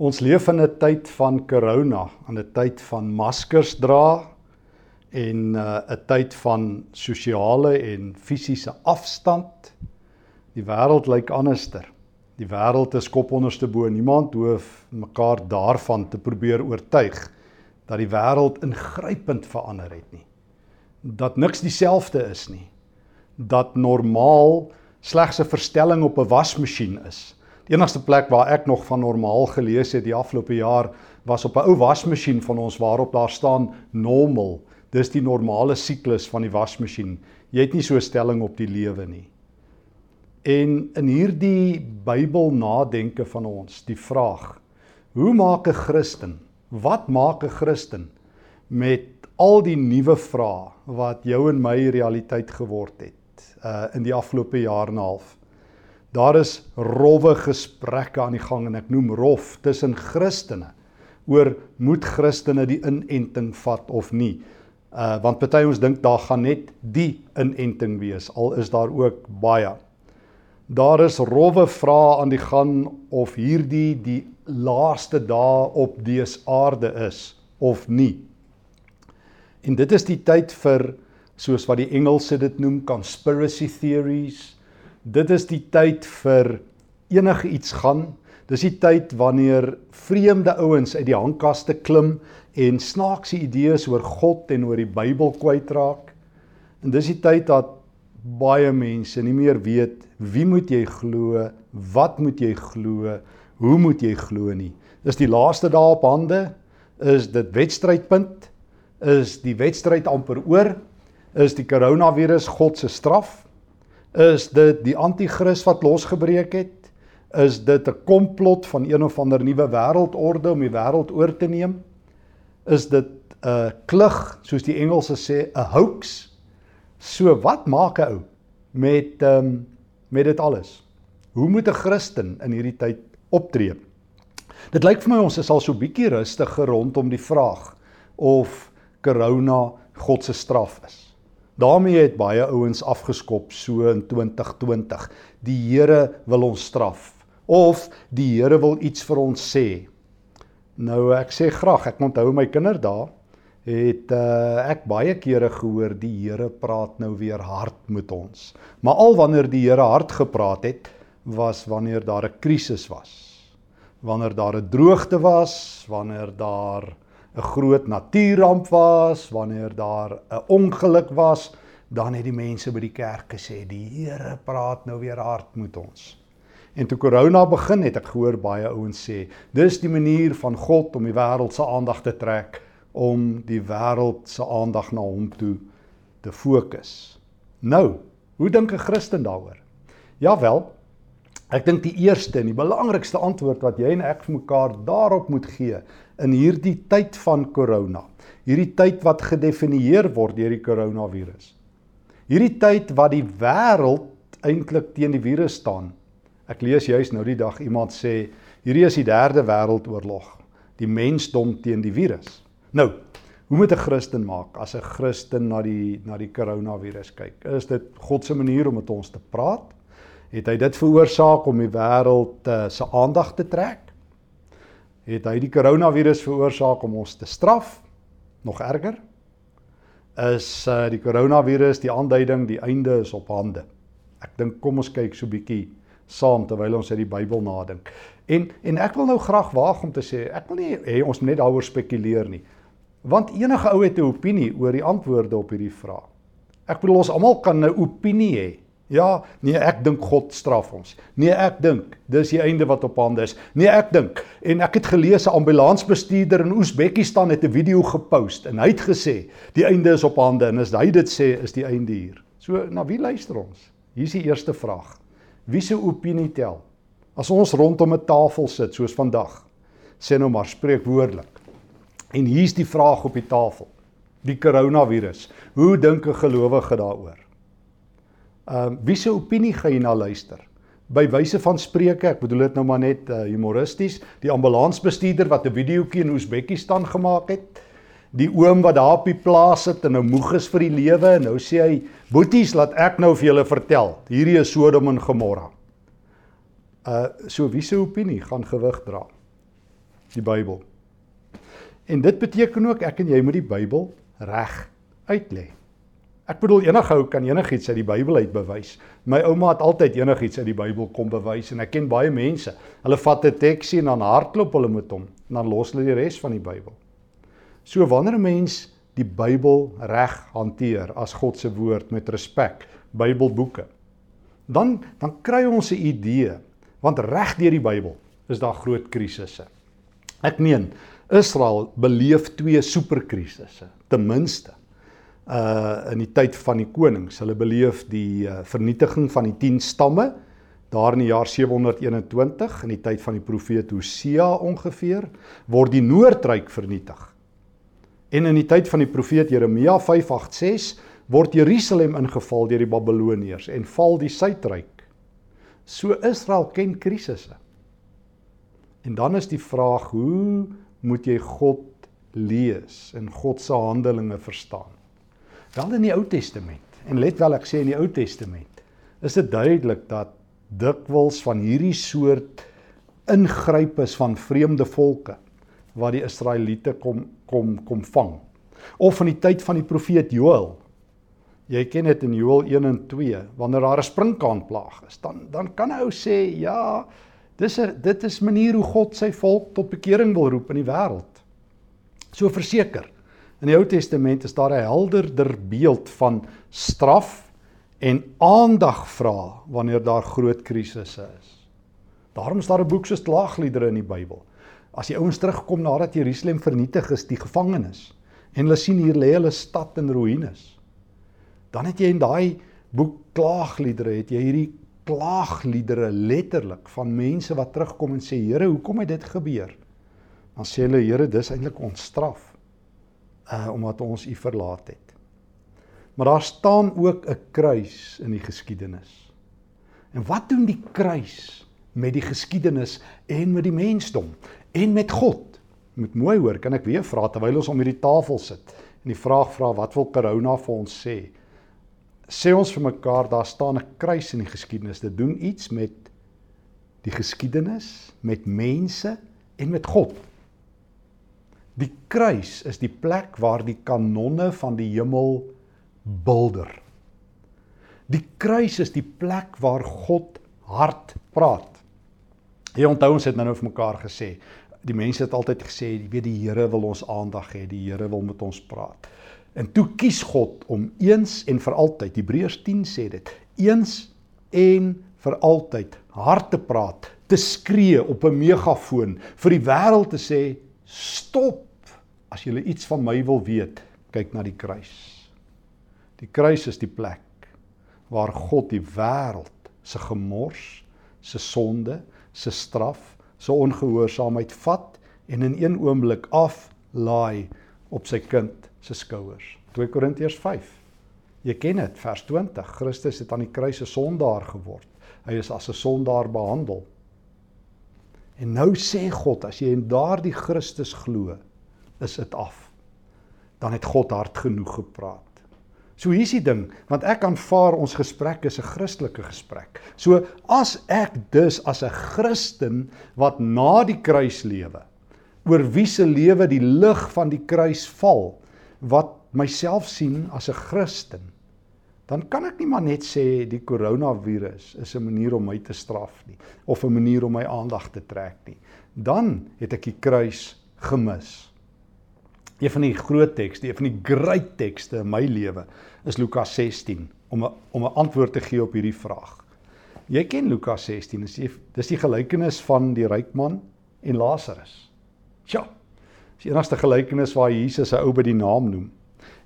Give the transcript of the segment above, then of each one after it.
Ons leef in 'n tyd van corona, 'n tyd van maskers dra en uh, 'n tyd van sosiale en fisiese afstand. Die wêreld lyk anderster. Die wêreld is kop onderste bo. Niemand hoef mekaar daarvan te probeer oortuig dat die wêreld ingrypend verander het nie. Dat niks dieselfde is nie. Dat normaal slegs 'n verstelling op 'n wasmasjien is enigste plek waar ek nog van normaal gelees het die afgelope jaar was op 'n ou wasmasjien van ons waarop daar staan normal. Dis die normale siklus van die wasmasjien. Jy het nie so 'n stelling op die lewe nie. En in hierdie Bybel nadenke van ons, die vraag: Hoe maak 'n Christen? Wat maak 'n Christen met al die nuwe vrae wat jou en my realiteit geword het uh in die afgelope jaar en 'n half? Daar is rowwe gesprekke aan die gang en ek noem rof tussen Christene oor moet Christene die inenting vat of nie. Uh want party ons dink daar gaan net die inenting wees al is daar ook baie. Daar is rowwe vrae aan die gang of hierdie die laaste dae op dese aarde is of nie. En dit is die tyd vir soos wat die Engelse dit noem conspiracy theories dit is die tyd vir enige iets gaan. Dis die tyd wanneer vreemde ouens uit die hangkaste klim en snaakse idees oor God en oor die Bybel kwytraak. En dis die tyd dat baie mense nie meer weet wie moet jy glo, wat moet jy glo, hoe moet jy glo nie. Dis die laaste dae op hande, is dit wedstrydpunt, is die wedstryd amper oor, is die koronavirus God se straf Is dit die anti-kris wat losgebreek het? Is dit 'n komplot van een of ander nuwe wêreldorde om die wêreld oor te neem? Is dit 'n klug, soos die Engelse sê, 'n hoax? So wat maak 'n ou met um, met dit alles? Hoe moet 'n Christen in hierdie tyd optree? Dit lyk vir my ons is al so bietjie rustiger rondom die vraag of corona God se straf is daarmee het baie ouens afgeskop so in 2020. Die Here wil ons straf of die Here wil iets vir ons sê. Nou ek sê graag, ek onthou my kinderdae het uh, ek baie kere gehoor die Here praat nou weer hard met ons. Maar al wanneer die Here hard gepraat het, was wanneer daar 'n krisis was. Wanneer daar 'n droogte was, wanneer daar 'n groot natuurramp was, wanneer daar 'n ongeluk was, dan het die mense by die kerk gesê die Here praat nou weer hard met ons. En toe corona begin het ek gehoor baie ouens sê, dis die manier van God om die wêreld se aandag te trek om die wêreld se aandag na hom toe te fokus. Nou, hoe dink 'n Christen daaroor? Ja wel, Ek dink die eerste en die belangrikste antwoord wat jy en ek vir mekaar daarop moet gee in hierdie tyd van corona, hierdie tyd wat gedefinieer word deur die koronavirus. Hierdie tyd wat die wêreld eintlik teen die virus staan. Ek lees juis nou die dag iemand sê hierdie is die derde wêreldoorlog, die mensdom teen die virus. Nou, hoe moet 'n Christen maak as 'n Christen na die na die koronavirus kyk? Is dit God se manier om met ons te praat? Het hy dit veroorsaak om die wêreld uh, se aandag te trek? Het hy die koronavirus veroorsaak om ons te straf? Nog erger? Is uh, die koronavirus die aanduiding die einde is op hande? Ek dink kom ons kyk so bietjie saam terwyl ons uit die Bybel nadink. En en ek wil nou graag waag om te sê, ek wil nie hê ons moet net daaroor spekuleer nie. Want enige ou het 'n opinie oor die antwoorde op hierdie vraag. Ek bedoel ons almal kan 'n opinie hê Ja, nee, ek dink God straf ons. Nee, ek dink dis die einde wat op hande is. Nee, ek dink en ek het gelees 'n ambulansbestuurder in Oesbekistan het 'n video gepost en hy het gesê die einde is op hande en as hy dit sê is die einde hier. So, na wie luister ons? Hier is die eerste vraag. Wie se opinie tel? As ons rondom 'n tafel sit soos vandag, sê nou maar spreekwoordelik. En hier's die vraag op die tafel. Die koronavirus. Hoe dink 'n gelowige daaroor? Ehm uh, wie se opinie gaan jy na luister? By wyse van spreuke, ek bedoel dit nou maar net uh, humoristies, die ambulansbestuurder wat 'n videoetjie in Oesbekistan gemaak het, die oom wat daar op die plaas sit en nou moeg is vir die lewe en nou sê hy, "Boeties, laat ek nou vir julle vertel. Hierdie is Sodom en Gomorra." Uh so wie se opinie gaan gewig dra? die Bybel. En dit beteken ook ek en jy moet die Bybel reg uitlê. Ek bedoel enige ou kan enigiets uit die Bybel uit bewys. My ouma het altyd enigiets uit die Bybel kom bewys en ek ken baie mense. Hulle vat 'n teksie en dan hardloop hulle met hom en dan los hulle die res van die Bybel. So wanneer 'n mens die Bybel reg hanteer as God se woord met respek, Bybelboeke, dan dan kry ons 'n idee want reg deur die Bybel is daar groot krisisse. Ek meen, Israel beleef twee superkrisisse, ten minste. Uh in die tyd van die konings, hulle beleef die uh, vernietiging van die 10 stamme daar in die jaar 721 in die tyd van die profeet Hosea ongeveer word die noordryk vernietig. En in die tyd van die profeet Jeremia 586 word Jerusalem ingeval deur die Babiloniërs en val die suidryk. So Israel ken krisisse. En dan is die vraag, hoe moet jy God lees en God se handelinge verstaan? Wel in die Ou Testament. En let wel ek sê in die Ou Testament is dit duidelik dat dikwels van hierdie soort ingryp is van vreemde volke wat die Israeliete kom kom kom vang. Of in die tyd van die profeet Joël. Jy ken dit in Joël 1 en 2, wanneer daar 'n sprinkaanplaag is, dan dan kan 'n ou sê, ja, dis 'n dit is manier hoe God sy volk tot bekering wil roep in die wêreld. So verseker. In die Ou Testament is daar 'n helderder beeld van straf en aandag vra wanneer daar groot krisisse is. Daarom is daar 'n boek soos Klaagliedere in die Bybel. As die ouens terugkom nadat Jerusalem vernietig is, die gevangenes, en hulle sien hier lê hulle stad in ruïnes. Dan het jy in daai boek Klaagliedere het jy hierdie klaagliedere letterlik van mense wat terugkom en sê Here, hoekom het dit gebeur? Dan sê hulle Here, dis eintlik ons straf. Uh omdat ons U verlaat het. Maar daar staan ook 'n kruis in die geskiedenis. En wat doen die kruis met die geskiedenis en met die mensdom en met God? Moet mooi hoor, kan ek weer vra terwyl ons om hierdie tafel sit en die vraag vra wat wil corona vir ons sê? Sê ons vir mekaar daar staan 'n kruis in die geskiedenis. Dit doen iets met die geskiedenis, met mense en met God. Die kruis is die plek waar die kanonne van die hemel bulder. Die kruis is die plek waar God hard praat. Jy onthou ons het nou nou vir mekaar gesê, die mense het altyd gesê, jy weet die Here wil ons aandag hê, die Here wil met ons praat. En toe kies God om eens en vir altyd, Hebreërs 10 sê dit, eens en vir altyd hard te praat, te skree op 'n megafoon vir die wêreld te sê, stop. As jy iets van my wil weet, kyk na die kruis. Die kruis is die plek waar God die wêreld se gemors, se sonde, se straf, se ongehoorsaamheid vat en in een oomblik aflaai op sy kind se skouers. 2 Korintiërs 5. Jy ken dit, vers 20. Christus het aan die kruis 'n sondaar geword. Hy is as 'n sondaar behandel. En nou sê God, as jy in daardie Christus glo, is dit af. Dan het God hard genoeg gepraat. So hier's die ding, want ek aanvaar ons gesprek is 'n Christelike gesprek. So as ek dus as 'n Christen wat na die kruis lewe, oor wie se lewe die lig van die kruis val, wat myself sien as 'n Christen, dan kan ek nie maar net sê die koronavirus is 'n manier om my te straf nie of 'n manier om my aandag te trek nie. Dan het ek die kruis gemis. Een van die groot tekste, een van die groot tekste in my lewe is Lukas 16 om 'n om 'n antwoord te gee op hierdie vraag. Jy ken Lukas 16, dis die, dis die gelykenis van die ryk man en Lazarus. Tja. Dis die enigste gelykenis waar Jesus 'n ou by die naam noem.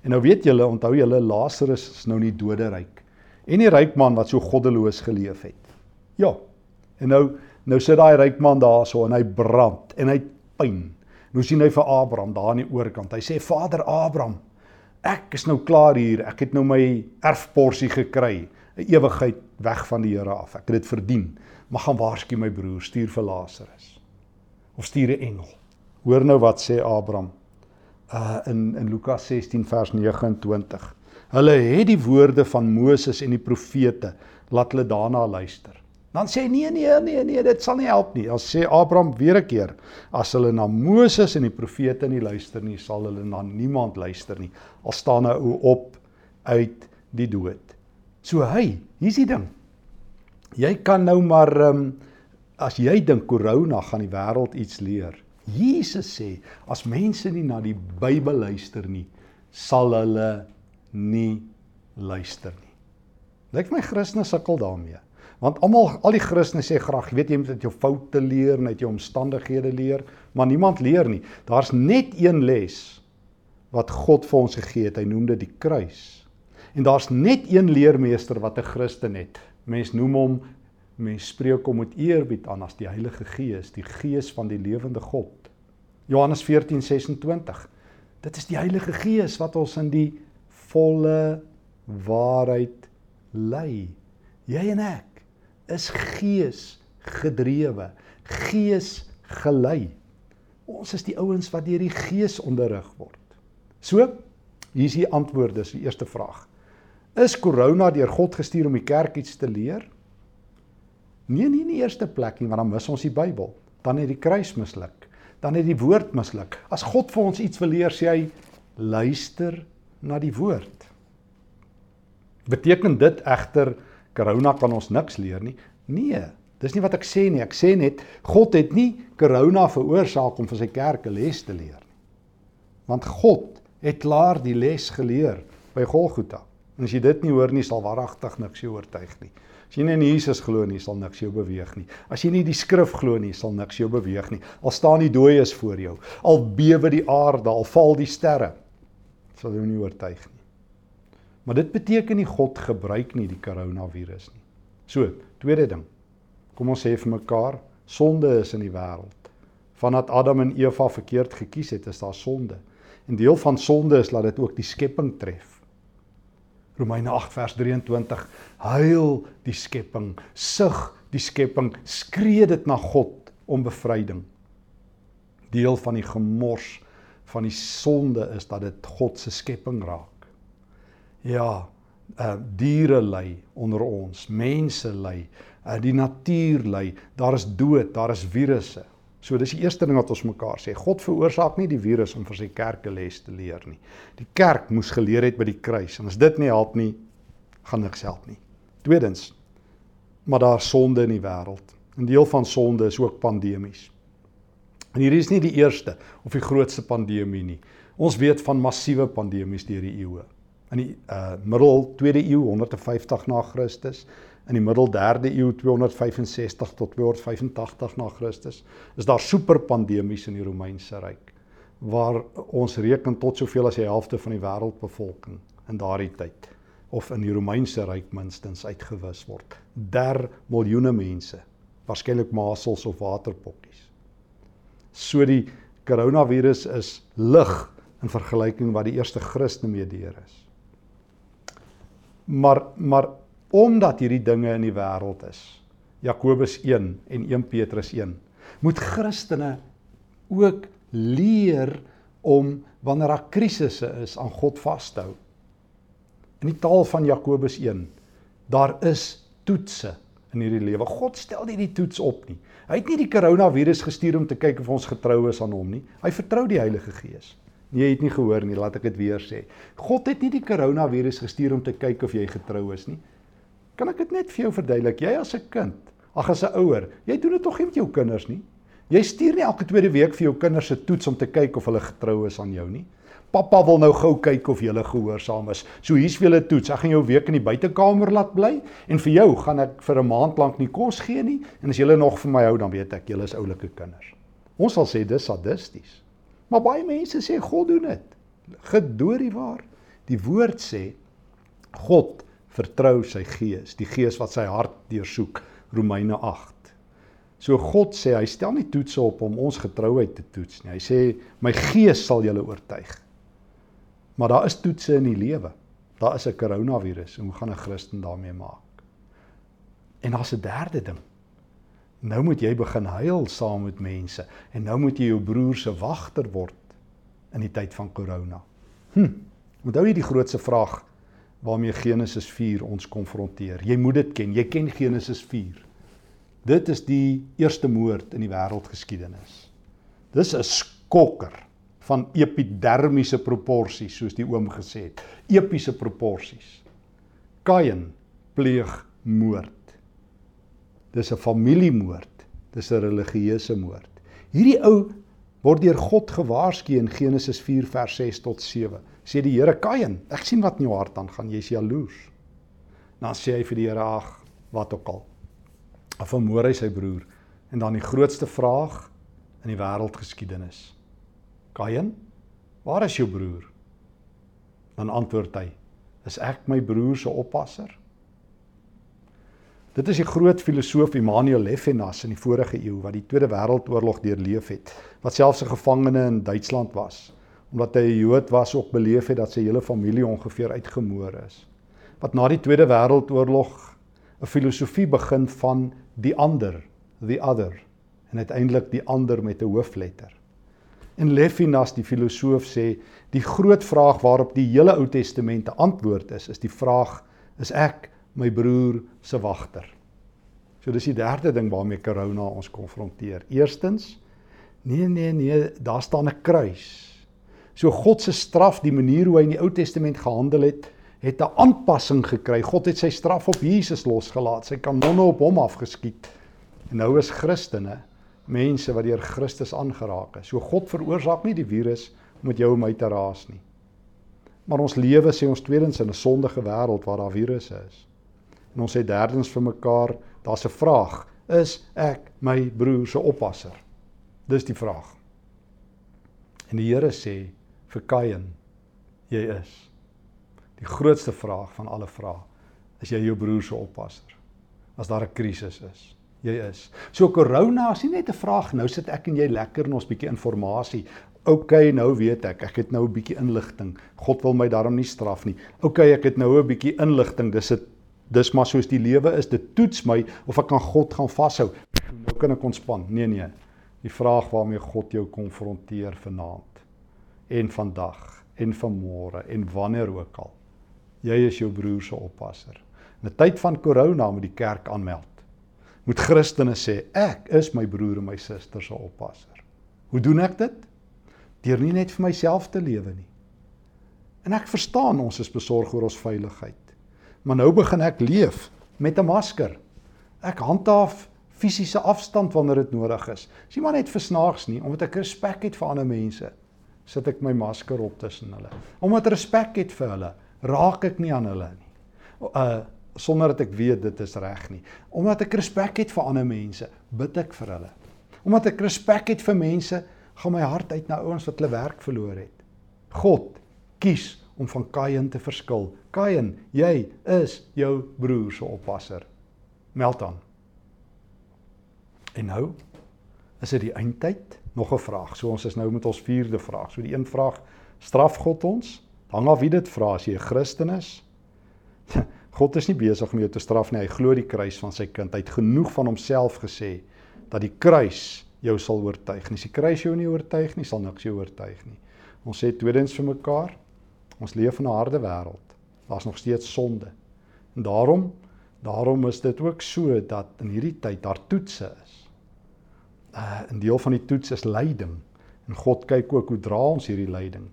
En nou weet julle, onthou julle Lazarus is nou nie doderyk en die ryk man wat so goddeloos geleef het. Ja. En nou nou sit daai ryk man daarso en hy brand en hy pyn. Nou sien hy vir Abraham daar aan die oorkant. Hy sê: "Vader Abraham, ek is nou klaar hier. Ek het nou my erfporsie gekry. 'n Ewigheid weg van die Here af. Ek het dit verdien. Maar gaan waarsku my broer, stuur vir Lazarus. Of stuur 'n engel. Hoor nou wat sê Abraham. Uh in in Lukas 16 vers 29. Hulle het die woorde van Moses en die profete, laat hulle daarna luister. Dan sê nee nee nee nee, dit sal nie help nie. Dan sê Abraham weer 'n keer, as hulle na Moses en die profete nie luister nie, sal hulle na niemand luister nie. Al staan 'n ou op uit die dood. So hy, hier's die ding. Jy kan nou maar ehm um, as jy dink korona gaan die wêreld iets leer. Jesus sê as mense nie na die Bybel luister nie, sal hulle nie luister nie. Lyk my Christene sukkel daarmee. Want almal al die Christene sê graag, weet jy moet uit jou foute leer, net jou omstandighede leer, maar niemand leer nie. Daar's net een les wat God vir ons gegee het. Hy noem dit die kruis. En daar's net een leermeester wat 'n Christen het. Mens noem hom mens spreek hom met eerbied aan as die Heilige Gees, die Gees van die lewende God. Johannes 14:26. Dit is die Heilige Gees wat ons in die volle waarheid lei. Jy en ek is gees gedrewe, gees gelei. Ons is die ouens wat deur die gees onderrig word. So, hier is die antwoorde vir die eerste vraag. Is korona deur God gestuur om die kerk iets te leer? Nee, nie in die eerste plek nie, want dan mis ons die Bybel. Dan het die kruis misluk. Dan het die woord misluk. As God vir ons iets wil leer, sê hy luister na die woord. Beteken dit egter corona kan ons niks leer nie. Nee, dis nie wat ek sê nie. Ek sê net God het nie corona veroorsaak om vir sy kerk 'n les te leer nie. Want God het klaar die les geleer by Golgotha. En as jy dit nie hoor nie, sal waaragtig niks jou oortuig nie. As jy nie in Jesus glo nie, sal niks jou beweeg nie. As jy nie die skrif glo nie, sal niks jou beweeg nie. Al staan die dooies voor jou, al bewe die aarde, al val die sterre, sal jou nie oortuig nie. Maar dit beteken nie God gebruik nie die koronavirus nie. So, tweede ding. Kom ons sê vir mekaar, sonde is in die wêreld. Vandat Adam en Eva verkeerd gekies het, is daar sonde. En deel van sonde is dat dit ook die skepping tref. Romeine 8 vers 23: Huil die skepping, sug die skepping, skree dit na God om bevryding. Deel van die gemors van die sonde is dat dit God se skepping raak. Ja, uh diere ly onder ons, mense ly, uh die natuur ly, daar is dood, daar is virusse. So dis die eerste ding wat ons mekaar sê. God veroorsaak nie die virus om vir sy kerk 'n les te leer nie. Die kerk moes geleer het by die kruis. En as dit nie help nie, gaan niks help nie. Tweedens, maar daar sonde in die wêreld. 'n Deel van sonde is ook pandemies. En hierdie is nie die eerste of die grootste pandemie nie. Ons weet van massiewe pandemies deur die eeue in die uh middel 2de eeu 150 na Christus, in die middel 3de eeu 265 tot 285 na Christus, is daar superpandemies in die Romeinse ryk waar ons reken tot soveel as die helfte van die wêreldbevolking in daardie tyd of in die Romeinse ryk minstens uitgewis word. Der miljoene mense, waarskynlik masels of waterpokkies. So die koronavirus is lig in vergelyking wat die eerste Christen mee deur is. Maar maar omdat hierdie dinge in die wêreld is, Jakobus 1 en 1 Petrus 1, moet Christene ook leer om wanneer daar krisisse is aan God vas te hou. In die taal van Jakobus 1, daar is toetse in hierdie lewe. God stel nie die toets op nie. Hy het nie die koronavirus gestuur om te kyk of ons getrou is aan hom nie. Hy vertrou die Heilige Gees. Nee, jy het nie gehoor nie, laat ek dit weer sê. God het nie die koronavirus gestuur om te kyk of jy getrou is nie. Kan ek dit net vir jou verduidelik? Jy as 'n kind, ag as 'n ouer, jy doen dit tog nie met jou kinders nie. Jy stuur nie elke tweede week vir jou kinders se toets om te kyk of hulle getrou is aan jou nie. Pappa wil nou gou kyk of jy gehoorsaam is. So hier's vir julle toets. Ek gaan jou week in die buitekamer laat bly en vir jou gaan ek vir 'n maand lank nie kos gee nie en as julle nog vir my hou dan weet ek julle is oulike kinders. Ons sal sê dis sadisties. Maar baie mense sê God doen dit. Gedoorie waar. Die woord sê God vertrou sy gees, die gees wat sy hart deursoek, Romeine 8. So God sê hy stel nie toetse op om ons getrouheid te toets nie. Hy sê my gees sal julle oortuig. Maar daar is toetse in die lewe. Daar is 'n koronavirus en hoe gaan 'n Christen daarmee maak? En daar's 'n derde ding. Nou moet jy begin huil saam met mense en nou moet jy jou broer se wagter word in die tyd van korona. Hm. Onthou jy die grootste vraag waarmee Genesis 4 ons konfronteer? Jy moet dit ken. Jy ken Genesis 4. Dit is die eerste moord in die wêreldgeskiedenis. Dis 'n skokker van epidermiese proporsies soos die oom gesê het. Epiese proporsies. Kain pleeg moord. Dis 'n familiemoord. Dis 'n religieuse moord. Hierdie ou word deur God gewaarsku in Genesis 4 vers 6 tot 7. Sê die Here Kain, ek sien wat in jou hart aangaan, jy's jaloers. Dan sê hy vir die Here ag, wat ook al. Of vermoor hy sy broer. En dan die grootste vraag in die wêreldgeskiedenis. Kain, waar is jou broer? Dan antwoord hy: Is ek my broer se oppasser? Dit is die groot filosoof Immanuel Levinas in die vorige eeu wat die Tweede Wêreldoorlog deurleef het, wat selfs 'n gevangene in Duitsland was, omdat hy 'n Jood was ook beleef het dat sy hele familie ongeveer uitgemoor is. Wat na die Tweede Wêreldoorlog 'n filosofie begin van die ander, the other en uiteindelik die ander met 'n hoofletter. En Levinas die filosoof sê die groot vraag waarop die hele Ou Testament 'n antwoord is, is die vraag is ek my broer se wagter. So dis die derde ding waarmee corona ons konfronteer. Eerstens, nee nee nee, daar staan 'n kruis. So God se straf, die manier hoe hy in die Ou Testament gehandel het, het 'n aanpassing gekry. God het sy straf op Jesus losgelaat. Sy kanonne op hom afgeskiet. En nou is Christene mense wat deur Christus aangeraak is. So God veroorsaak nie die virus om met jou en my te raas nie. Maar ons lewe sê ons tweedens in 'n sondige wêreld waar daar virusse is. En ons sê derdens vir mekaar, daar's 'n vraag, is ek my broer se oppasser? Dis die vraag. En die Here sê vir Kain, jy is. Die grootste vraag van alle vrae, is jy jou broer se oppasser? As daar 'n krisis is jy is. So corona is nie net 'n vraag nou sit ek en jy lekker en ons bietjie inligting. OK, nou weet ek, ek het nou 'n bietjie inligting. God wil my daarom nie straf nie. OK, ek het nou 'n bietjie inligting. Dis dit dis maar soos die lewe is. Dit toets my of ek aan God gaan vashou. Nou kan ek ontspan. Nee nee. Die vraag waarmee God jou konfronteer vanaand en vandag en vanmôre en wanneer ook al. Jy is jou broer se oppasser. In 'n tyd van corona moet die kerk aanmeld moet Christene sê ek is my broer en my suster se oppasser. Hoe doen ek dit? Deur nie net vir myself te lewe nie. En ek verstaan ons is besorg oor ons veiligheid. Maar nou begin ek leef met 'n masker. Ek handhaaf fisiese afstand wanneer dit nodig is. Dis nie maar net versnaags nie, omdat ek respek het vir ander mense, sit ek my masker op tussen hulle. Omdat respek het vir hulle, raak ek nie aan hulle nie. Uh sonder dat ek weet dit is reg nie. Omdat ek respek het vir ander mense, bid ek vir hulle. Omdat ek respek het vir mense, gaan my hart uit na ouens wat hulle werk verloor het. God kies om van Kain te verskil. Kain, jy is jou broer se oppasser. Meld aan. En nou is dit die eindtyd. Nog 'n vraag. So ons is nou met ons vierde vraag. So die een vraag, straf God ons? Hang af wie dit vra as jy 'n Christen is. God is nie besig om jou te straf nie. Hy glo die kruis van sy kind. Hy het genoeg van homself gesê dat die kruis jou sal oortuig. En as die kruis jou nie oortuig nie, sal niks jou oortuig nie. Ons sê tweedens vir mekaar, ons leef in 'n harde wêreld. Daar's nog steeds sonde. En daarom, daarom is dit ook so dat in hierdie tyd daar toetse is. Uh 'n deel van die toets is lyding. En God kyk ook hoe dra ons hierdie lyding.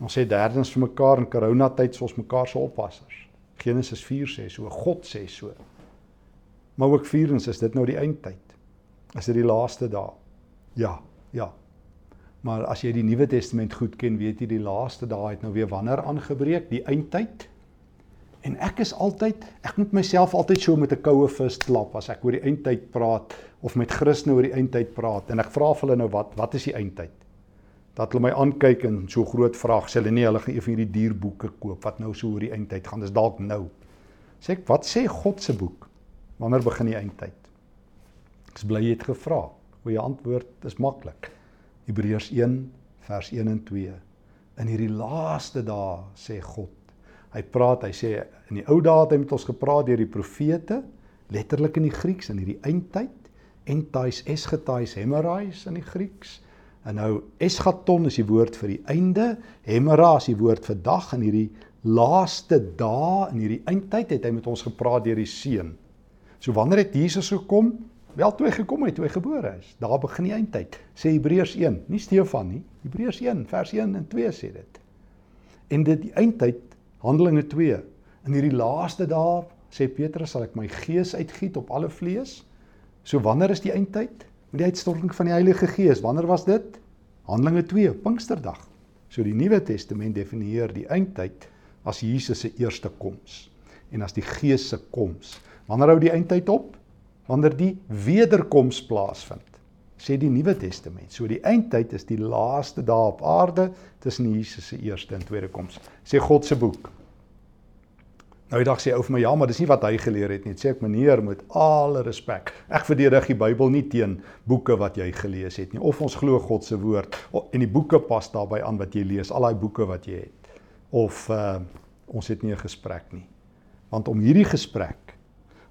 Ons sê derdens vir mekaar in coronatyd is ons mekaar se oppassers. Genesis 4 sê so, God sê so. Maar ook vierens is dit nou die eindtyd. Is dit die laaste dae? Ja, ja. Maar as jy die Nuwe Testament goed ken, weet jy die laaste dae het nou weer wanneer aangebreek, die eindtyd. En ek is altyd, ek moet myself altyd so met 'n koue vis klap as ek oor die eindtyd praat of met Christene oor die eindtyd praat en ek vra vir hulle nou wat wat is die eindtyd? dat hulle my aankyk en so groot vraag sê hulle nee hulle gaan eers hierdie dierboeke koop wat nou so oor die eindtyd gaan. Dis dalk nou. Sê ek wat sê God se boek? Wanneer begin die eindtyd? Ek bly jy het gevra. Hoe jy antwoord is maklik. Hebreërs 1 vers 1 en 2 in hierdie laaste dae sê God hy praat hy sê in die ou dae het hy met ons gepraat deur die profete letterlik in die Grieks in hierdie eindtyd entais eschatais hemerais in die Grieks En nou eschaton is die woord vir die einde, hemera is die woord vir dag in hierdie laaste dae in hierdie eindtyd het hy met ons gepraat deur die seun. So wanneer het Jesus gekom? wel toe hy gekom het, toe hy gebore is. Daar begin die eindtyd. Sê Hebreërs 1, nie Stefan nie. Hebreërs 1 vers 1 en 2 sê dit. En dit die eindtyd Handelinge 2. In hierdie laaste dae sê Petrus sal ek my gees uitgiet op alle vlees. So wanneer is die eindtyd? Met die uitstorting van die Heilige Gees. Wanneer was dit? Handelinge 2, Pinksterdag. So die Nuwe Testament definieer die eindtyd as Jesus se eerste koms en as die Gees se koms. Wanneer hou die eindtyd op? Wanneer die wederkoms plaasvind. Sê die Nuwe Testament. So die eindtyd is die laaste dae op aarde tussen Jesus se eerste en tweede koms. Sê God se boek. Nou die dag sê ou vir my ja, maar dis nie wat hy geleer het nie. Sê ek meneer met alle respek. Ek verdedig die Bybel nie teen boeke wat jy gelees het nie. Of ons glo God se woord en die boeke pas daarbey aan wat jy lees, al daai boeke wat jy het. Of uh ons het nie 'n gesprek nie. Want om hierdie gesprek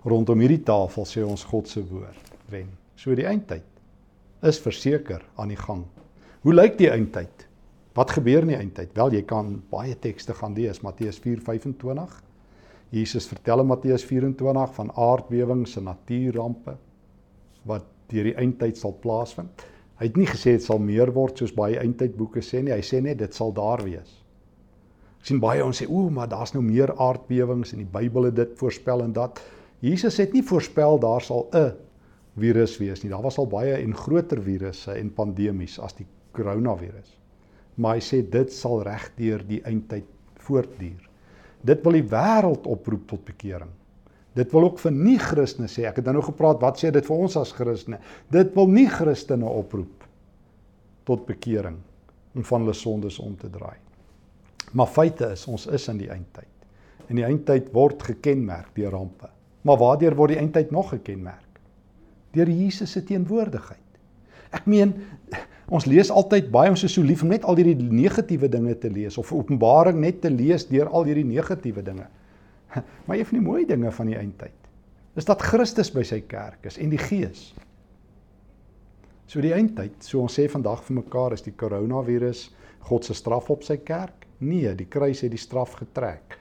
rondom hierdie tafel sê ons God se woord wen. So die eindtyd is verseker aan die gang. Hoe lyk die eindtyd? Wat gebeur in die eindtyd? Wel, jy kan baie tekste gaan lees, Matteus 4:25. Jesus vertel in Matteus 24 van aardbewings en natuurrampe wat deur die eindtyd sal plaasvind. Hy het nie gesê dit sal meer word soos baie eindtydboeke sê nie. Hy sê net dit sal daar wees. Ek sien baie ons sê o, maar daar's nou meer aardbewings en die Bybel het dit voorspel en dat Jesus het nie voorspel daar sal 'n virus wees nie. Daar was al baie en groter virusse en pandemies as die koronavirus. Maar hy sê dit sal regdeur die eindtyd voortduur. Dit wil die wêreld oproep tot bekering. Dit wil ook vir nie-Christene sê. Ek het nou gepraat wat sê dit vir ons as Christene? Dit wil nie Christene oproep tot bekering om van hulle sondes om te draai. Maar feite is ons is in die eindtyd. En die eindtyd word gekenmerk deur rampe. Maar waardeur word die eindtyd nog gekenmerk? Deur Jesus se teenwoordigheid. Ek meen ons lees altyd baie ons is so lief om net al hierdie negatiewe dinge te lees of Openbaring net te lees deur al hierdie negatiewe dinge. Maar een van die mooi dinge van die eindtyd is dat Christus by sy kerk is en die Gees. So die eindtyd, so ons sê vandag vir mekaar is die koronavirus God se straf op sy kerk? Nee, die kruis het die straf getrek.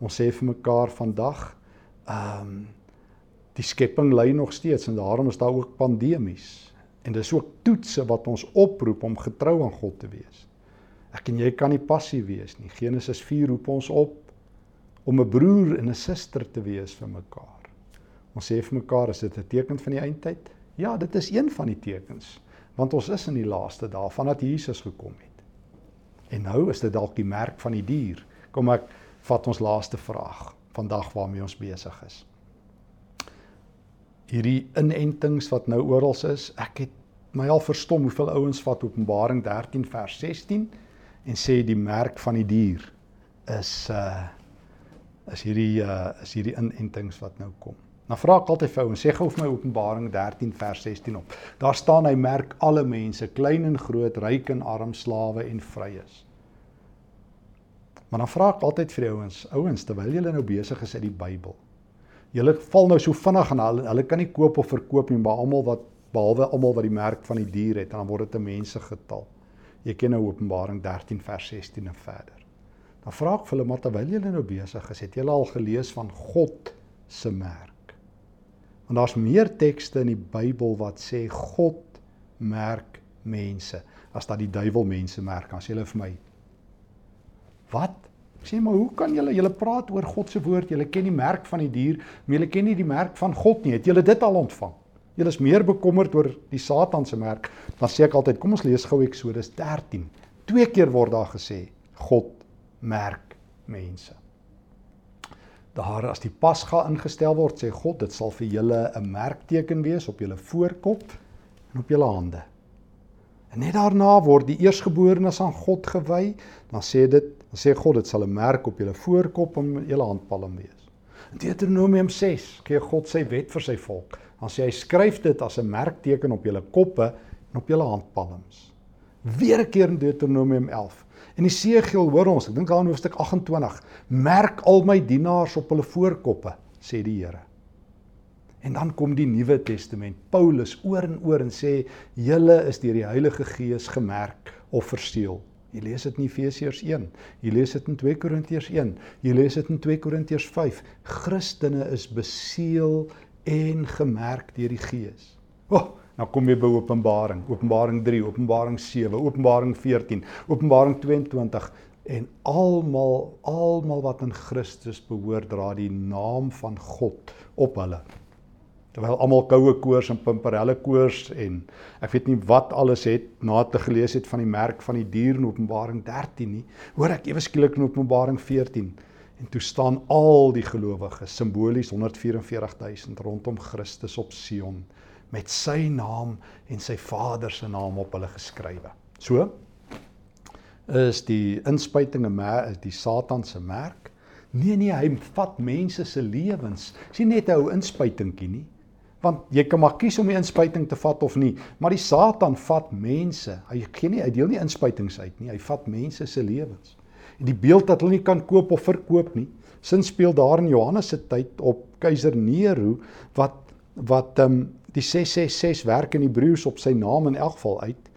Ons sê vir mekaar vandag ehm um, die skepping ly nog steeds en daarom is daar ook pandemies. En dis ook toetse wat ons oproep om getrou aan God te wees. Ek en jy kan nie passief wees nie. Genesis 4 roep ons op om 'n broer en 'n suster te wees vir mekaar. Ons sê vir mekaar is dit 'n teken van die eindtyd? Ja, dit is een van die tekens, want ons is in die laaste dae vandat Jesus gekom het. En nou is dit dalk die merk van die dier. Kom ek vat ons laaste vraag vandag waarmee ons besig is. Hierdie inentings wat nou oral is, ek het my al verstom hoeveel ouens vat Openbaring 13 vers 16 en sê die merk van die dier is uh is hierdie uh is hierdie inentings wat nou kom. Dan vra ek altyd vir ouens, sê gou vir my Openbaring 13 vers 16 op. Daar staan hy merk alle mense, klein en groot, ryk en arm, slawe en vryes. Maar dan vra ek altyd vir die ouens, ouens terwyl julle nou besig is uit die Bybel. Julle val nou so vinnig aan hulle, hulle kan nie koop of verkoop nie, maar almal wat behalwe almal wat die merk van die dier het, dan word dit 'n mense getal. Jy ken nou Openbaring 13 vers 16 en verder. Dan vra ek vir hulle, maar terwyl julle nou besig is, het julle al gelees van God se merk? Want daar's meer tekste in die Bybel wat sê God merk mense as dat die duiwel mense merk. As jy hulle vir my Wat? Ek sê maar hoe kan julle julle praat oor God se woord? Julle ken die merk van die dier, maar julle ken nie die merk van God nie. Het julle dit al ontvang? Julle is meer bekommerd oor die Satan se merk. Dan sê ek altyd, kom ons lees gou Eksodus 13. Twee keer word daar gesê God merk mense. Daar as die Pasga ingestel word, sê God, dit sal vir julle 'n merkteken wees op julle voorkop en op julle hande. En net daarna word die eersgeborenes aan God gewy, dan sê dit, dan sê God dit sal 'n merk op julle voorkop en julle handpalm wees. In Deuteronomium 6 gee God sy wet vir sy volk. Dan sê hy skryf dit as 'n merkteken op julle koppe en op julle handpalms. Weer 'n keer in Deuteronomium 11. En Esegiel hoor ons, ek dink daar in hoofstuk 28, merk al my dienaars op hulle voorkoppe, sê die Here. En dan kom die Nuwe Testament. Paulus oor en oor en sê julle is deur die Heilige Gees gemerk of verseël. Jy lees dit in Efesiërs 1. Jy lees dit in 2 Korintiërs 1. Jy lees dit in 2 Korintiërs 5. Christene is beseël en gemerk deur die Gees. O, oh, nou kom jy by Openbaring, Openbaring 3, Openbaring 7, Openbaring 14, Openbaring 22 en almal almal wat in Christus behoort dra die naam van God op hulle terwyl almal koue koors en pimperelle koors en ek weet nie wat alles het na te gelees het van die merk van die dier in Openbaring 13 nie. Hoor ek ewe skielik in Openbaring 14 en toe staan al die gelowiges simbolies 144000 rondom Christus op Sion met sy naam en sy Vader se naam op hulle geskrywe. So is die inspuiting 'n is die Satan se merk? Nee nee, hy vat mense se lewens. Sien net 'n ou inspuitingkie nie want jy kan maar kies om die inspuiting te vat of nie, maar die Satan vat mense. Hy gee nie hy deel nie inspuitings uit nie. Hy vat mense se lewens. En die beeld dat hulle nie kan koop of verkoop nie. Sin speel daar in Johannes se tyd op keiser Nero wat wat ehm um, die 666 werk in Hebreëus op sy naam in elk geval uit.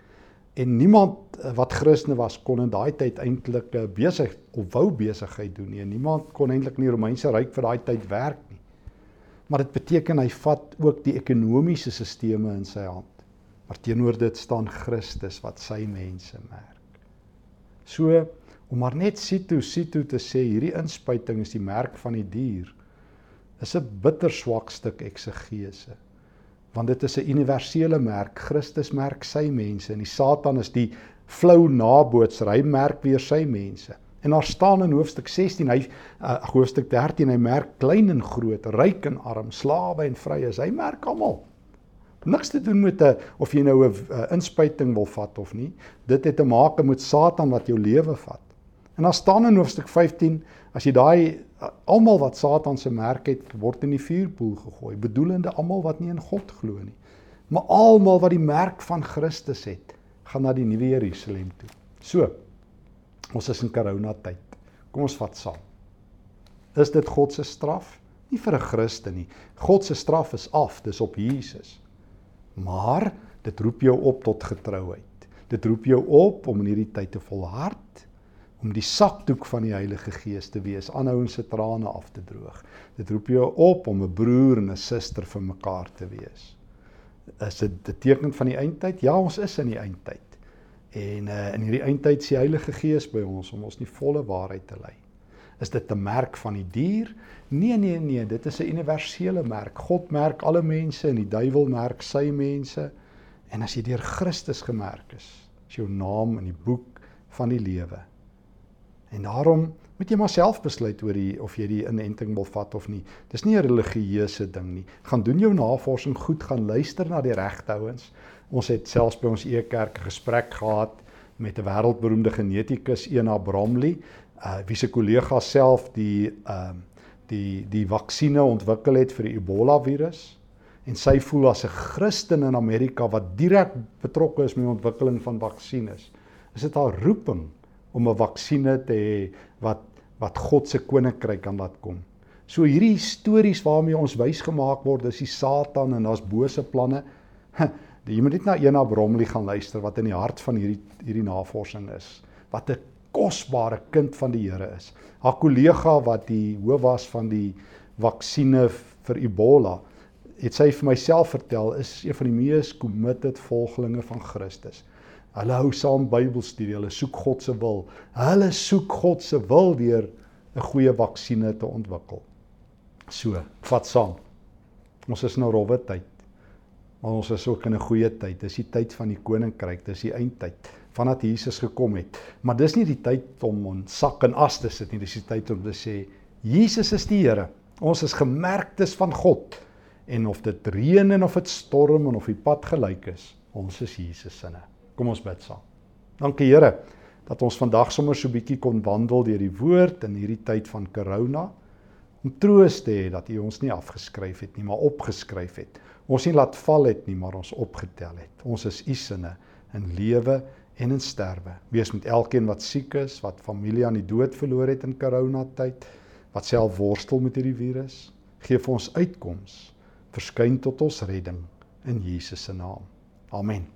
En niemand eh, wat Christene was kon in daai tyd eintlik eh, besig of wou besigheid doen nie. Niemand kon eintlik in die Romeinse ryk vir daai tyd werk nie maar dit beteken hy vat ook die ekonomiese sisteme in sy hand. Maar teenoor dit staan Christus wat sy mense merk. So om maar net sito sito te sê hierdie inspuiting is die merk van die dier is 'n bitter swak stuk eksegese. Want dit is 'n universele merk. Christus merk sy mense en die Satan is die flou nabootser. Hy merk weer sy mense. En daar staan in hoofstuk 16, hy uh, hoofstuk 13, hy merk klein en groot, ryk en arm, slawe en vryes. Hy merk almal. Niks te doen met 'n of jy nou 'n uh, inspuiting wil vat of nie. Dit het te maak met Satan wat jou lewe vat. En daar staan in hoofstuk 15, as jy daai almal wat Satan se merk het, word in die vuurpoel gegooi, bedoelende almal wat nie in God glo nie. Maar almal wat die merk van Christus het, gaan na die nuwe Jerusalem toe. So, Ons is in corona tyd. Kom ons vat saam. Is dit God se straf? Nie vir 'n Christen nie. God se straf is af, dis op Jesus. Maar dit roep jou op tot getrouheid. Dit roep jou op om in hierdie tyd te volhard, om die sakdoek van die Heilige Gees te wees, aanhou se trane af te droog. Dit roep jou op om 'n broer en 'n suster vir mekaar te wees. Is dit 'n teken van die eindtyd? Ja, ons is in die eindtyd. En uh, in hierdie eindtyd sien die Heilige Gees by ons om ons die volle waarheid te lei. Is dit 'n merk van die dier? Nee nee nee, dit is 'n universele merk. God merk alle mense en die duiwel merk sy mense. En as jy deur Christus gemerk is, is jou naam in die boek van die lewe. En daarom moet jy maar self besluit oor die of jy die inenting wil vat of nie. Dis nie 'n religieuse ding nie. Gaan doen jou navorsing goed, gaan luister na die regtehouens. Ons het selfs by ons e-kerk 'n gesprek gehad met 'n wêreldberoemde genetikus Ena Bromley, uh wie se kollega self die ehm uh, die die vaksines ontwikkel het vir die Ebola virus en sy voel as 'n Christen in Amerika wat direk betrokke is met die ontwikkeling van vaksines. Is dit haar roeping om 'n vaksine te hê wat wat God se koninkryk kan laat kom? So hierdie stories waarmee ons wys gemaak word, is die Satan en daar's bose planne. Jy moet net na Ena Bromley gaan luister wat in die hart van hierdie hierdie navorsing is. Wat 'n kosbare kind van die Here is. Haar kollega wat die hoof was van die vaksines vir Ebola, het sy vir myself vertel is een van die mees committed volgelinge van Christus. Hulle hou saam Bybelstudie, hulle soek God se wil. Hulle soek God se wil deur 'n goeie vaksines te ontwikkel. So, vat saam. Ons is nou rowwe tyd. Maar ons is ook in 'n goeie tyd. Dis die tyd van die koninkryk, dis die eindtyd vandat Jesus gekom het. Maar dis nie die tyd om ons sak en as te sit nie. Dis die tyd om te sê Jesus is die Here. Ons is gemerktes van God. En of dit reën en of dit storm en of die pad gelyk is, ons is Jesus se. Kom ons bid saam. Dankie Here dat ons vandag sommer so 'n bietjie kon wandel deur die woord in hierdie tyd van corona om troos te hê dat U ons nie afgeskryf het nie, maar opgeskryf het ons nie laat val het nie, maar ons opgetel het. Ons is u sinne in lewe en in sterwe. Wees met elkeen wat siek is, wat familie aan die dood verloor het in corona tyd, wat self worstel met hierdie virus. Geef ons uitkoms. Verskyn tot ons redding in Jesus se naam. Amen.